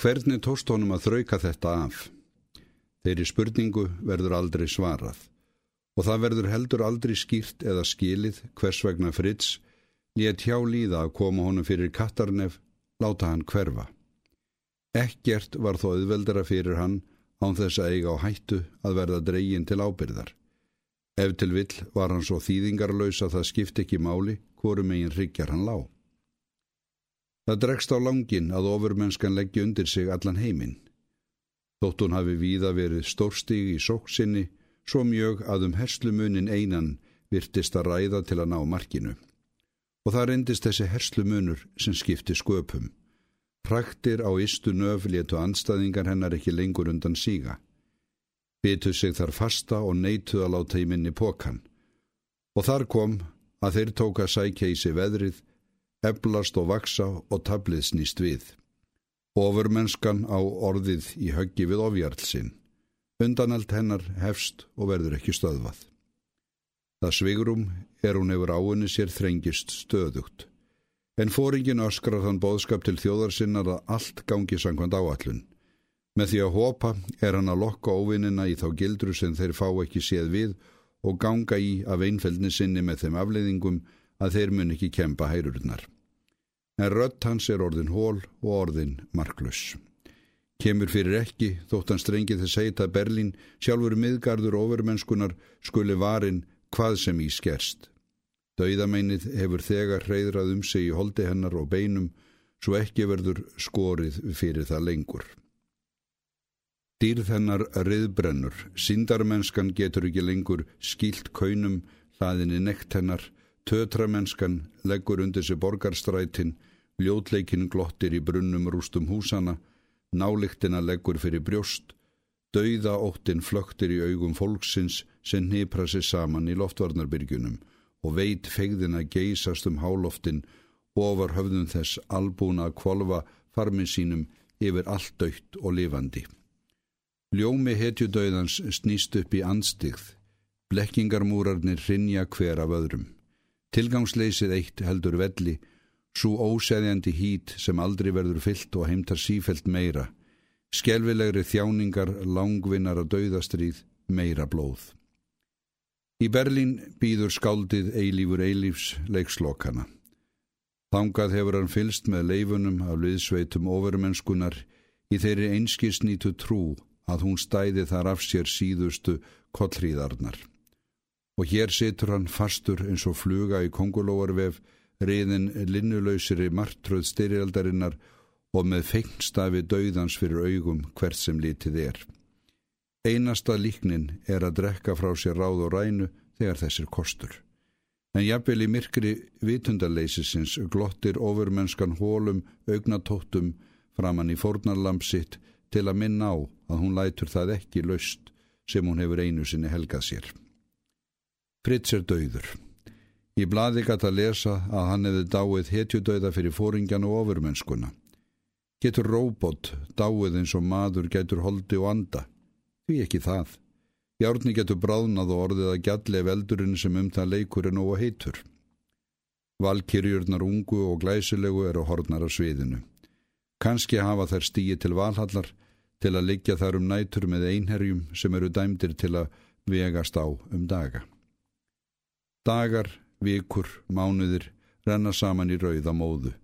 Hvernig tóst honum að þrauka þetta af? Þeirri spurningu verður aldrei svarað og það verður heldur aldrei skýrt eða skilið hvers vegna Fritz létt hjá líða að koma honum fyrir kattarnef, láta hann hverfa. Ekkert var þó auðveldara fyrir hann án þess að eiga á hættu að verða dreygin til ábyrðar. Ef til vill var hann svo þýðingarlaus að það skipti ekki máli hvorum eigin ryggjar hann lág. Það dregst á langin að ofurmennskan leggja undir sig allan heiminn. Þótt hún hafi víða verið stórstig í sóksinni, svo mjög að um herslumunin einan virtist að ræða til að ná markinu. Og það reyndist þessi herslumunur sem skipti sköpum. Praktir á istu nöf letu anstaðingar hennar ekki lengur undan síga. Bitu sig þar fasta og neituð að láta í minni pokan. Og þar kom að þeir tóka sækja í sig veðrið eblast og vaksa og tablið snýst við. Ofurmennskan á orðið í höggi við ofjarlsinn. Undanalt hennar hefst og verður ekki stöðvað. Það svigrum er hún hefur áinni sér þrengist stöðugt. En fóringin öskrar þann bóðskap til þjóðarsinnar að allt gangi sangkvæmt áallun. Með því að hopa er hann að lokka óvinnina í þá gildru sem þeir fá ekki séð við og ganga í af einfeldni sinni með þeim afleiðingum að þeir mun ekki kempa hærurnar en rött hans er orðin hól og orðin marklus. Kemur fyrir ekki, þótt hann strengi þess heita Berlín, sjálfur miðgarður ofurmennskunar skuli varin hvað sem í skerst. Dauðameinið hefur þegar hreyðrað um sig í holdi hennar og beinum, svo ekki verður skorið fyrir það lengur. Dýrð hennar riðbrennur, sindarmennskan getur ekki lengur skilt kaunum, hlaðinni nekt hennar, Tötramennskan leggur undir sig borgarstrætin, ljótleikin glottir í brunnum rústum húsana, náliktina leggur fyrir brjóst, dauða óttin flöktir í augum fólksins sem nýpra sig saman í loftvarnarbyrgjunum og veit fegðina geysast um háloftin ofar höfðum þess albúna að kvolva farmið sínum yfir allt dögt og lifandi. Ljómi hetjudauðans snýst upp í anstigð, blekkingarmúrarnir rinja hver af öðrum. Tilgangsleysið eitt heldur velli, svo óseðjandi hít sem aldrei verður fyllt og heimtar sífelt meira, skelvilegri þjáningar, langvinnar að dauðastríð, meira blóð. Í Berlín býður skáldið eilífur eilífs leikslokana. Þangað hefur hann fylst með leifunum af liðsveitum ofurumennskunar í þeirri einskisnýtu trú að hún stæði þar af sér síðustu kollhríðarnar og hér situr hann fastur eins og fluga í kongulóarvef, riðin linnulausiri martröð styrjaldarinnar og með fengstafi dauðans fyrir augum hvert sem litið er. Einasta líknin er að drekka frá sér ráð og rænu þegar þessir kostur. En jafnvel í myrkri vitundarleysisins glottir ofurmennskan hólum augnatóttum framann í fórnarlamsitt til að minna á að hún lætur það ekki löst sem hún hefur einu sinni helgað sér. Fritz er dauður. Í bladi gæti að lesa að hann hefði dáið hetjudauða fyrir fóringjan og ofurmennskuna. Getur róbot dáið eins og maður getur holdi og anda? Því ekki það. Járni getur bráðnað og orðið að gjalli veldurinn sem um það leikur er nógu heitur. Valkyrjurnar ungu og glæsilegu eru hornar af sviðinu. Kanski hafa þær stíi til valhallar til að liggja þar um nætur með einherjum sem eru dæmdir til að vegast á um daga. Dagar, vikur, mánuðir renna saman í rauða móðu.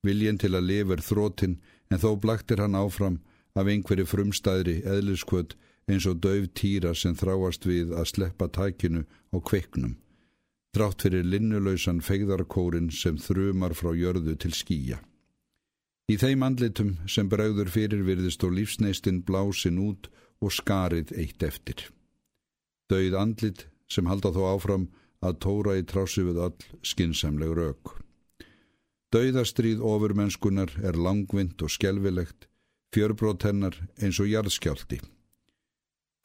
Viljen til að lifa er þrótin en þó blaktir hann áfram af einhverju frumstæðri eðliskvöld eins og döf týra sem þráast við að sleppa tækinu á kveiknum. Drátt fyrir linnulausan fegðarkórin sem þrumar frá jörðu til skýja. Í þeim andlitum sem bregður fyrir virðist og lífsneistinn blásin út og skarið eitt eftir. Dauð andlit sem halda þó áfram að tóra í trási við all skinsamleg rauk. Dauðastríð ofurmennskunar er langvind og skjelvilegt, fjörbrót hennar eins og jarðskjálti.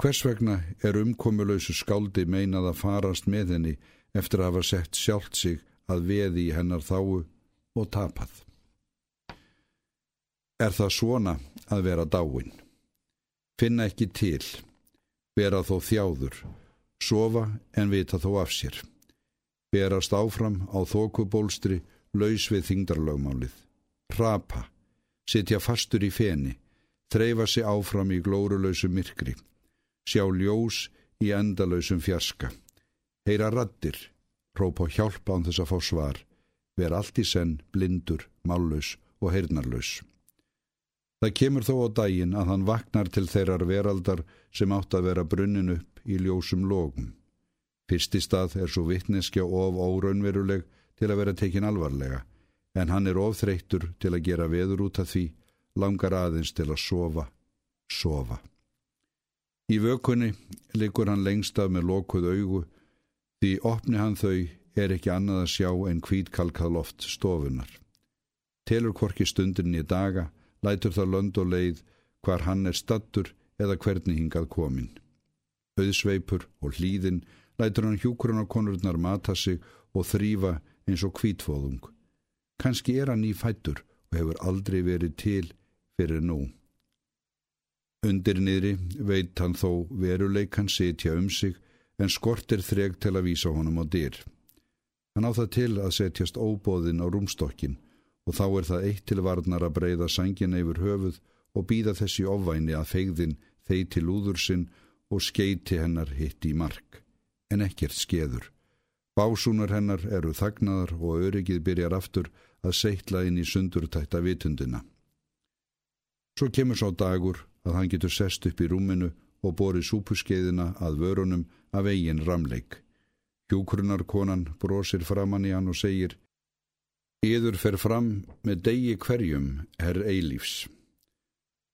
Hvers vegna er umkomulöysu skáldi meinað að farast með henni eftir að hafa sett sjálft sig að veði í hennar þáu og tapað? Er það svona að vera dáin? Finna ekki til, vera þó þjáður, sofa en vita þó af sér. Berast áfram á þókubólstri, laus við þingdarlögmálið. Rapa, sitja fastur í feni, þreyfa sig áfram í glórulösu myrkri, sjá ljós í endalösum fjarska, heyra raddir, rópa hjálp án þess að fá svar, vera allt í senn blindur, mállus og heyrnarlaus. Það kemur þó á daginn að hann vaknar til þeirrar veraldar sem átt að vera brunnin upp í ljósum lógum. Fyrst í stað er svo vittneskja of óraunveruleg til að vera tekin alvarlega, en hann er ofþreyttur til að gera veður út af því, langar aðeins til að sofa, sofa. Í vökunni likur hann lengst af með lokuð augu, því opni hann þau er ekki annað að sjá en kvítkalkað loft stofunar. Telur hvorki stundin í daga, lætur það lönd og leið hvar hann er stattur eða hvernig hingað komin. Auðsveipur og hlýðin lætur hann hjúkrunakonurnar mata sig og þrýfa eins og kvítfóðung. Kanski er hann í fættur og hefur aldrei verið til fyrir nú. Undir niðri veit hann þó veruleikan setja um sig en skortir þreg til að vísa honum á dyr. Hann á það til að setjast óbóðin á rúmstokkin og þá er það eitt til varnar að breyða sangina yfir höfuð og býða þessi ofvæni að feigðin þeir til úður sinn og skeiti hennar hitt í mark. En ekkert skeður. Básúnar hennar eru þagnaðar og öryggið byrjar aftur að seitla inn í sundurtætta vitundina. Svo kemur sá dagur að hann getur sest upp í rúminu og borið súpuskeiðina að vörunum af eigin ramleik. Hjúkrunarkonan brosir framann í hann og segir Íður fer fram með degi hverjum, herr eilífs.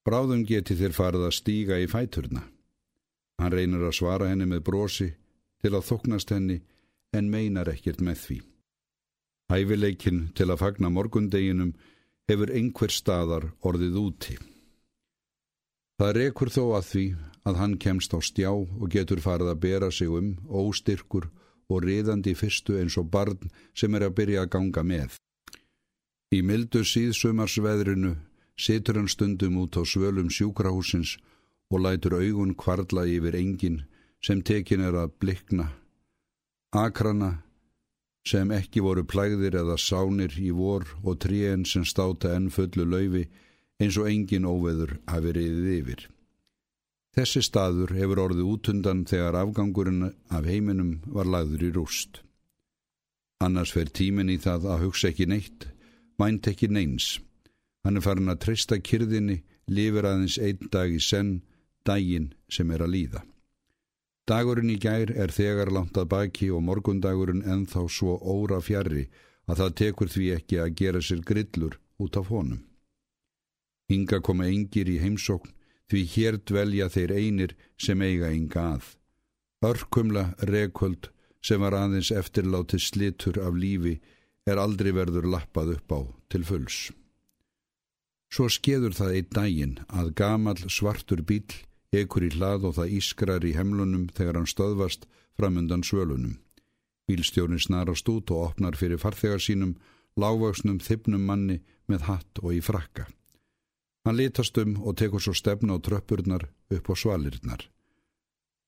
Bráðum geti þér farið að stíga í fæturna. Hann reynir að svara henni með brosi til að þoknast henni en meinar ekkert með því. Hæfileikin til að fagna morgundeginum hefur einhver staðar orðið úti. Það rekur þó að því að hann kemst á stjá og getur farið að bera sig um, óstyrkur og riðandi fyrstu eins og barn sem er að byrja að ganga með. Í mildu síðsumarsveðrinu situr hann stundum út á svölum sjúkrahúsins og lætur augun kvarla yfir engin sem tekin er að blikna Akrana sem ekki voru plægðir eða sánir í vor og tríen sem státa enn fullu laufi eins og engin óveður hafi reyðið yfir. Þessi staður hefur orðið útundan þegar afgangurinn af heiminum var lagður í rúst. Annars fer tímin í það að hugsa ekki neitt, mænt ekki neins. Hann er farin að treysta kyrðinni, lifir aðeins einn dag í senn, daginn sem er að líða. Dagurinn í gær er þegar langt að baki og morgundagurinn enþá svo óra fjari að það tekur því ekki að gera sér grillur út af honum. Hinga koma engir í heimsókn því hér dvelja þeir einir sem eiga enga að. Örkumla reköld sem var aðeins eftirláti slitur af lífi er aldrei verður lappað upp á til fulls. Svo skeður það einn daginn að gamal svartur bíl ekur í hlað og það ískrar í hemlunum þegar hann stöðvast framundan svölunum. Bílstjórin snarast út og opnar fyrir farþegar sínum, lágvaksnum þippnum manni með hatt og í frakka. Hann litast um og tekur svo stefna á tröppurnar upp á svalirnar.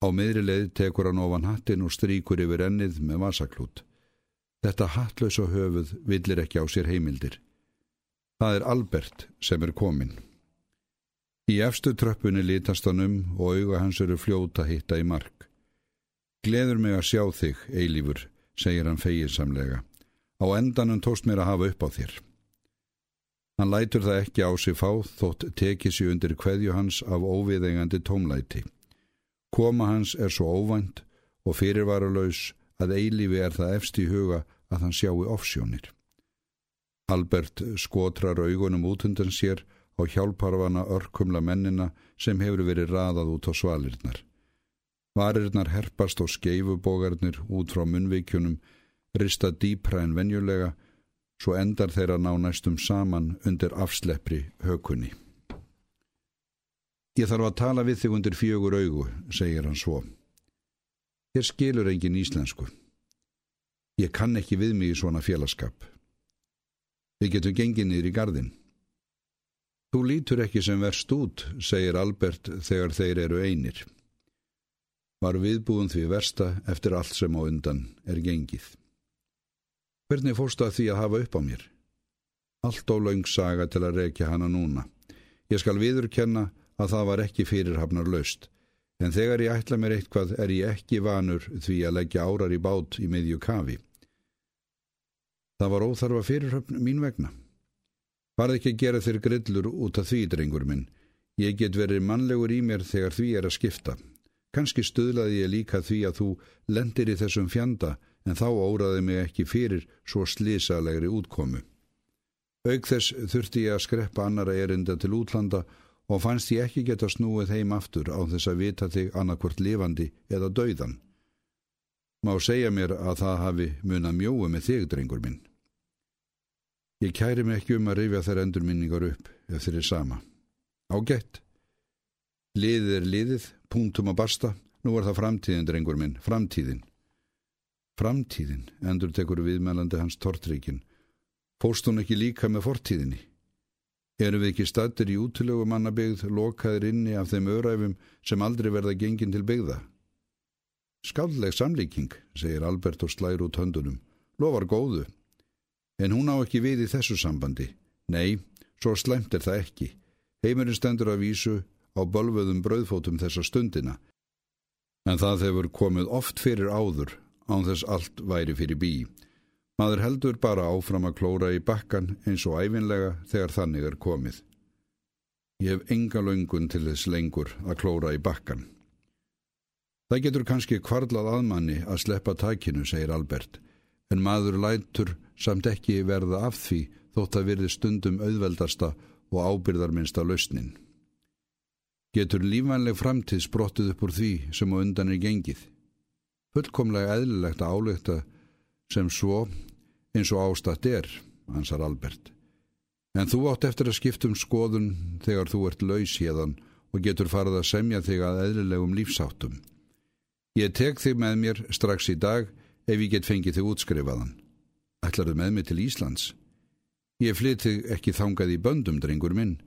Á meðri leið tekur hann ofan hattin og stríkur yfir ennið með vasaklút. Þetta hattlösa höfuð villir ekki á sér heimildir. Það er Albert sem er kominn. Í efstu tröppunni lítast hann um og auga hans eru fljóta hitta í mark. Gleður mig að sjá þig, eilífur, segir hann feginsamlega. Á endanum tóst mér að hafa upp á þér. Hann lætur það ekki á sig fá þótt tekið sér undir kveðju hans af óviðengandi tómlæti. Koma hans er svo óvænt og fyrirvaralaus að eilífi er það efst í huga að hann sjáu offsjónir. Albert skotrar augunum út undan sér á hjálparvana örkumla mennina sem hefur verið raðað út á svalirnar. Varirnar herpast og skeifubógarnir út frá munvíkjunum, rista dýpra en venjulega, svo endar þeirra ná næstum saman undir afsleppri hökunni. Ég þarf að tala við þig undir fjögur augu, segir hann svo. Ég skilur engin íslensku. Ég kann ekki við mig í svona félagskap. Við getum gengið niður í gardin. Þú lítur ekki sem verst út, segir Albert þegar þeir eru einir. Var viðbúin því versta eftir allt sem á undan er gengið. Hvernig fórstu að því að hafa upp á mér? Allt á laung saga til að rekja hana núna. Ég skal viðurkenna að það var ekki fyrirhafnar löst, en þegar ég ætla mér eitthvað er ég ekki vanur því að leggja árar í bát í miðju kafi. Það var óþarfa fyrirhafn mín vegna. Varð ekki að gera þér grillur út af því, drengur minn. Ég get verið mannlegur í mér þegar því er að skipta. Kanski stöðlaði ég líka því að þú lendir í þessum fjanda en þá óraði mig ekki fyrir svo slísalegri útkomu. Aug þess þurfti ég að skreppa annara erinda til útlanda og fannst ég ekki geta snúið heim aftur á þess að vita þig annarkvort lifandi eða dauðan. Má segja mér að það hafi munað mjóu með þig, drengur minn. Ég kæri mig ekki um að rifja þær endurminningar upp ef þeir er sama. Ágætt. Liðið er liðið, punktum að basta, nú er það framtíðin, drengur minn, framtíðin. Framtíðin, endur tekur viðmælandi hans tortríkin. Fóst hún ekki líka með fortíðinni? Erum við ekki statir í útilögu mannabegð lokaðir inni af þeim öræfum sem aldrei verða gengin til begða? Skaldleg samlíking, segir Albert og slær út höndunum. Lofar góðu. En hún á ekki við í þessu sambandi. Nei, svo slemt er það ekki. Heimurinn stendur að vísu á bölvöðum brauðfótum þessa stundina. En það hefur komið oft fyrir áður án þess allt væri fyrir bí. Maður heldur bara áfram að klóra í bakkan eins og æfinlega þegar þannig er komið. Ég hef enga laungun til þess lengur að klóra í bakkan. Það getur kannski kvarlað aðmanni að sleppa takinu, segir Albert, en maður lætur samt ekki verða af því þótt að verði stundum auðveldasta og ábyrðarminsta lausnin. Getur lífvænleg framtíð sprottuð upp úr því sem á undan er gengið? fullkomlega eðlilegt að álökta sem svo eins og ástatt er, hansar Albert. En þú átt eftir að skiptum skoðun þegar þú ert laus hérðan og getur farið að semja þig að eðlilegum lífsáttum. Ég tek þig með mér strax í dag ef ég get fengið þig útskrifaðan. Ætlarðu með mig til Íslands? Ég flyti ekki þangað í böndum, drengur minn.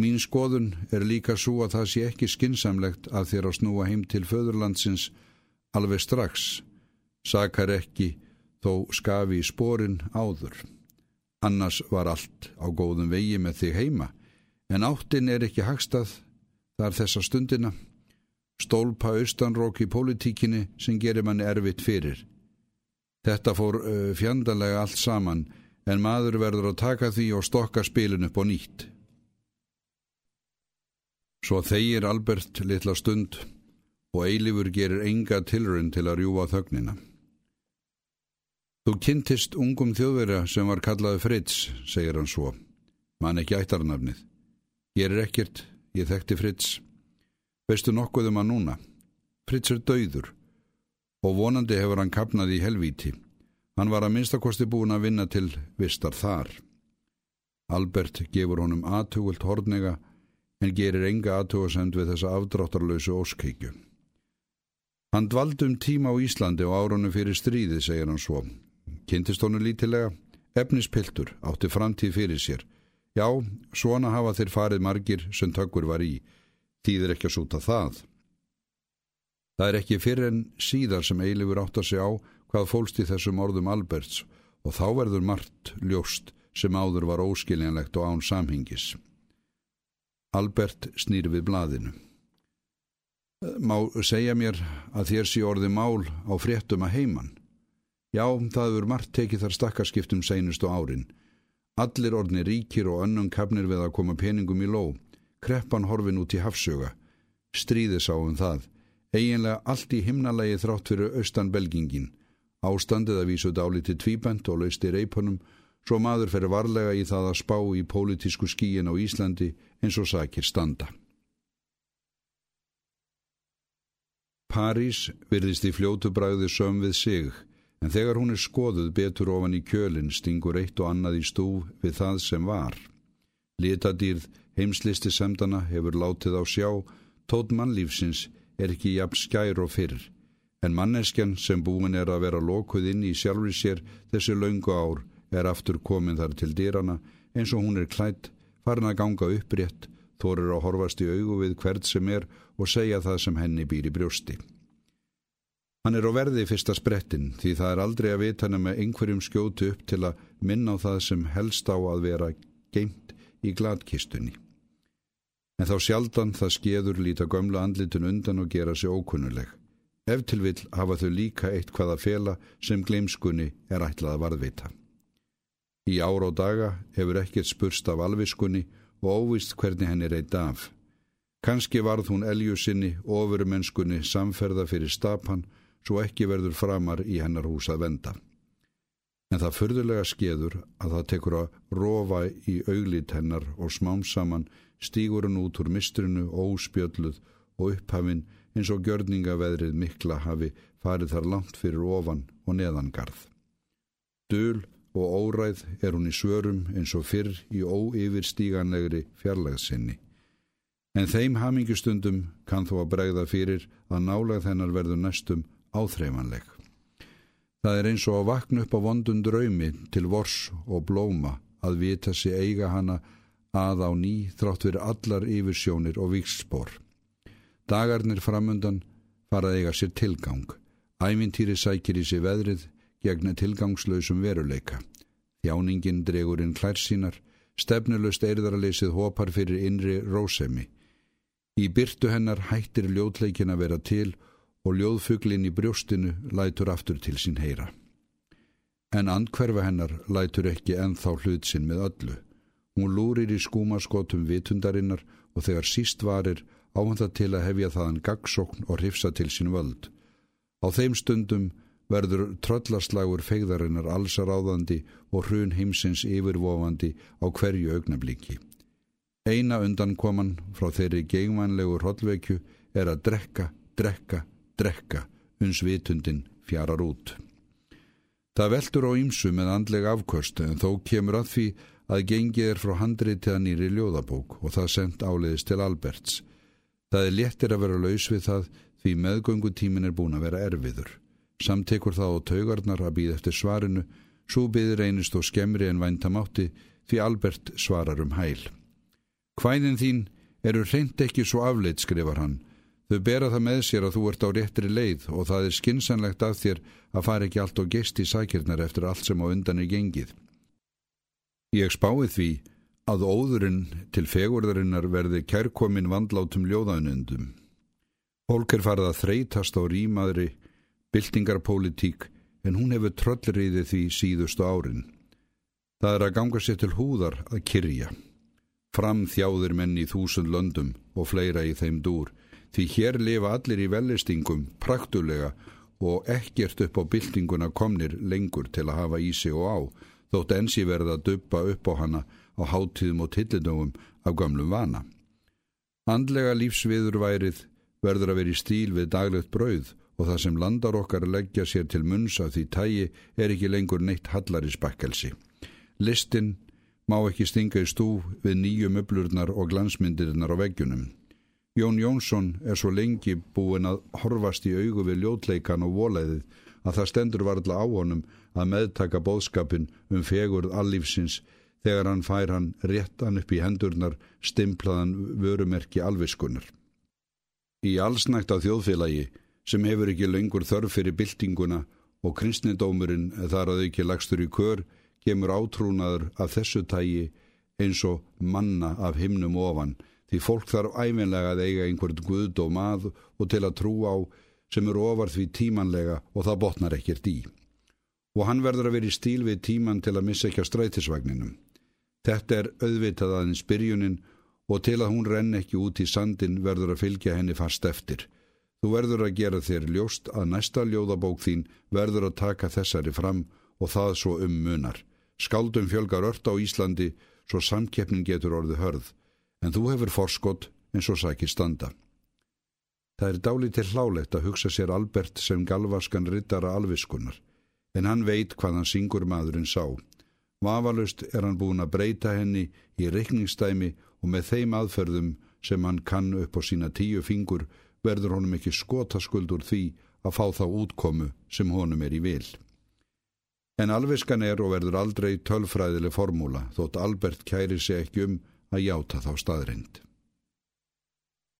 Mín skoðun er líka svo að það sé ekki skinsamlegt að þér að snúa heim til föðurlandsins alveg strax, sakar ekki þó skafi í sporin áður. Annars var allt á góðum vegi með þig heima, en áttin er ekki hagstað þar þessa stundina. Stólpa austanrók í politíkinni sem gerir manni erfitt fyrir. Þetta fór uh, fjandalega allt saman, en maður verður að taka því og stokka spilin upp á nýtt. Svo þeir Albert litla stund og eilifur gerir enga tilrönd til að rjúa þögnina. Þú kynntist ungum þjóðverja sem var kallaði Fritz, segir hann svo. Man ekki ættarnafnið. Ég er ekkert, ég þekkti Fritz. Veistu nokkuð um hann núna? Fritz er dauður og vonandi hefur hann kapnað í helvíti. Hann var að minnstakosti búin að vinna til vistar þar. Albert gefur honum aðtugult hornega en gerir enga aðtugasend við þessa afdráttarlausu óskeikju. Hann dvaldum tíma á Íslandi og árunum fyrir stríði, segir hann svo. Kynntist honu lítilega, efnispiltur, átti framtíð fyrir sér. Já, svona hafa þeir farið margir sem tökkur var í. Þýðir ekki að súta það. Það er ekki fyrir en síðar sem Eilifur átt að segja á hvað fólst í þessum orðum Alberts og þá verður margt ljóst sem áður var óskiljanlegt og án samhengis. Albert snýr við blaðinu má segja mér að þér sé orði mál á fréttum að heiman. Já, það er margt tekið þar stakkarskiptum seinustu árin. Allir orðni ríkir og önnum kapnir við að koma peningum í ló. Kreppan horfin út í hafsöga. Stríði sáum það. Eginlega allt í himnalagi þrátt fyrir austan belgingin. Ástandið að vísu dáliti tvíbent og lausti reipunum, svo maður fyrir varlega í það að spá í pólitísku skíin á Íslandi eins og sakir standa. París virðist í fljótu bræði söm við sig, en þegar hún er skoðuð betur ofan í kjölinn stingur eitt og annað í stúf við það sem var. Litadýrð heimslisti semdana hefur látið á sjá, tótt mannlífsins er ekki jafn skær og fyrr, en manneskjan sem búin er að vera lokuð inn í sjálfri sér þessi laungu ár er aftur komin þar til dýrana eins og hún er klætt, farin að ganga upprétt, þorir að horfast í augu við hvert sem er og segja það sem henni býr í brjósti. Hann er á verði fyrsta sprettin því það er aldrei að vita hann með einhverjum skjótu upp til að minna á það sem helst á að vera geimt í gladkistunni. En þá sjaldan það skeður líta gömlu andlitun undan og gera sig ókunnuleg. Ef til vill hafa þau líka eitt hvaða fela sem gleimskunni er ætlað að varðvita. Í ára og daga hefur ekkert spurst af alviskunni og óvist hvernig henni reyta af. Kanski varð hún elju sinni ofurumennskunni samferða fyrir stapan svo ekki verður framar í hennar hús að venda. En það förðulega skeður að það tekur að rofa í auglít hennar og smám saman stígur hann út úr mistrinu óspjölluð og upphafinn eins og gjörningaveðrið mikla hafi farið þar langt fyrir ofan og neðangarð. Döl og óræð er hún í svörum eins og fyrr í óyfirstíganlegri fjarlægðsynni. En þeim hamingustundum kann þó að bregða fyrir að nálag þennar verður næstum áþreifanleg. Það er eins og að vakna upp á vondun draumi til vors og blóma að vita sig eiga hana að á ný þrátt fyrir allar yfirsjónir og vikspor. Dagarnir framundan farað eiga sér tilgang. Ævintýri sækir í sig veðrið gegna tilgangslausum veruleika. Þjáningin dregur inn klær sínar, stefnulust eirðarleysið hopar fyrir innri rósemi. Í byrtu hennar hættir ljótleikin að vera til og ljóðfuglin í brjóstinu lætur aftur til sín heyra. En andkverfa hennar lætur ekki enþá hlut sinn með öllu. Hún lúrir í skúmaskotum vitundarinnar og þegar síst varir áhanda til að hefja þaðan gagsókn og hrifsa til sín völd. Á þeim stundum verður tröllaslagur fegðarinnar allsaráðandi og hrun heimsins yfirvofandi á hverju augnablíki. Eina undankoman frá þeirri geingvænlegu hrodvekju er að drekka, drekka, drekka uns vitundin fjarar út. Það veldur á ýmsu með andleg afkvörstu en þó kemur að því að gengið er frá handrið til að nýri ljóðabók og það sendt áleiðist til Alberts. Það er léttir að vera laus við það því meðgöngutímin er búin að vera erfiður. Samtekur það á taugarnar að býða eftir svarinu, svo byðir einist og skemmri en væntamátti því Albert svarar um hæl. Hvæðin þín eru reynd ekki svo afleitt, skrifar hann. Þau bera það með sér að þú ert á réttri leið og það er skinsanlegt af þér að fara ekki allt og gest í sækirnar eftir allt sem á undan er gengið. Ég spái því að óðurinn til fegurðarinnar verði kærkomin vandlátum ljóðanundum. Fólk er farið að þreytast á rýmaðri byltingarpolítík en hún hefur tröllriðið því síðustu árin. Það er að ganga sér til húðar að kyrja. Fram þjáðir menn í þúsund löndum og fleira í þeim dúr því hér lifa allir í vellistingum praktulega og ekkert upp á byltinguna komnir lengur til að hafa í sig og á þótt ensi verða að duppa upp á hana á háttíðum og tillindögum af gamlum vana. Andlega lífsviðurværið verður að vera í stíl við daglegt brauð og það sem landar okkar leggja sér til munns af því tægi er ekki lengur neitt hallari spakkelsi. Listin má ekki stinga í stú við nýju möblurnar og glansmyndirnar á veggjunum. Jón Jónsson er svo lengi búin að horfast í augu við ljótleikan og voleiðið að það stendur varðla á honum að meðtaka bóðskapin um fegurð allífsins þegar hann fær hann réttan upp í hendurnar stimplaðan vörumerki alviskunar. Í allsnægt af þjóðfélagi sem hefur ekki lengur þörf fyrir byltinguna og kristnindómurinn þar að ekki lagstur í kör kemur átrúnaður af þessu tægi eins og manna af himnum ofan því fólk þarf æfinlega að eiga einhvern guð og mað og til að trú á sem eru ofar því tímanlega og það botnar ekkert í. Og hann verður að vera í stíl við tíman til að missa ekki á strætisvagninum. Þetta er auðvitað aðeins byrjunin og til að hún renn ekki út í sandin verður að fylgja henni fast eftir. Þú verður að gera þér ljóst að næsta ljóðabók þín verður að taka þessari fram og það svo um munar. Skáldum fjölgar ört á Íslandi svo samkeppnin getur orði hörð, en þú hefur forskott eins og sækir standa. Það er dálítið hlálegt að hugsa sér Albert sem galvaskan rittara alviskunar, en hann veit hvað hann syngur maðurinn sá. Vafalust er hann búin að breyta henni í reikningstæmi og með þeim aðferðum sem hann kann upp á sína tíu fingur verður honum ekki skotaskuld úr því að fá þá útkomu sem honum er í vil. En alviskan er og verður aldrei tölfræðileg formúla þótt Albert kæri sig ekki um að játa þá staðrind.